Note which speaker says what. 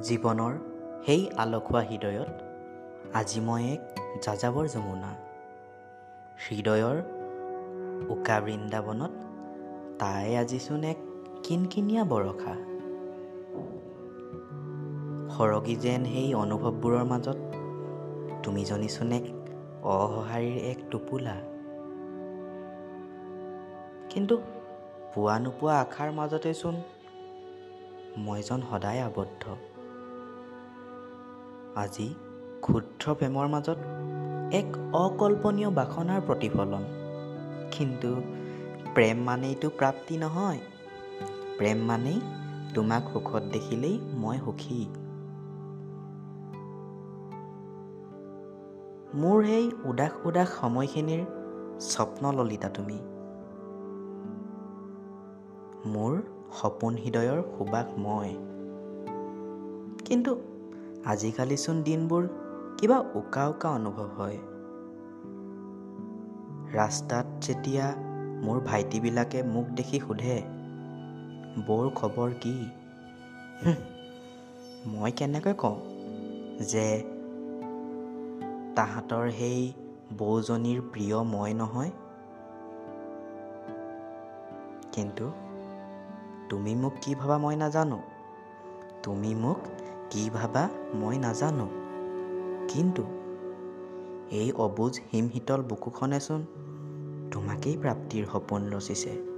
Speaker 1: জীৱনৰ সেই আলসুৱা হৃদয়ত আজি মই এক যাযাবৰ যমুনা। হৃদয়ৰ উকা বৃন্দাবনত তাই আজিচোন এক কিনকিনীয়া বৰষা। সৰগী যেন সেই অনুভৱবোৰৰ মাজত তুমিজনীচোন এক অসঁহাৰিৰ এক টোপোলা। কিন্তু পোৱা নোপোৱা আশাৰ মাজতেচোন মইজন সদায় আবদ্ধ। আজি ক্ষুদ্ৰ প্ৰেমৰ মাজত এক অকল্পনীয় বাসনাৰ প্ৰতিফলন। কিন্তু প্ৰেম মানেইতো প্ৰাপ্তি নহয়। প্ৰেম মানেই তোমাক সুখত দেখিলেই মই সুখী। মোৰ সেই উদাস উদাস সময়খিনিৰ স্বপ্নললিতা তুমি। মোৰ সপোন হৃদয়ৰ সুবাস মই। কিন্তু আজিকালিচোন দিনবোৰ কিবা উকা উকা অনুভৱ হয়। ৰাস্তাত যেতিয়া মোৰ ভাইটিবিলাকে মোক দেখি সোধে বৌৰ খবৰ কি? মই কেনেকৈ কওঁ? যে তাহাঁতৰ সেই বৌজনীৰ প্ৰিয় মই নহয়। কিন্তু তুমি মোক কি ভাবা মই নাজানো? তুমি মোক কি ভাবা মই নাজানো। কিন্তু এই অবুজ হিমশীতল বুকুখনেচোন। তোমাকেই প্ৰাপ্তিৰ সপোন ৰচিছে।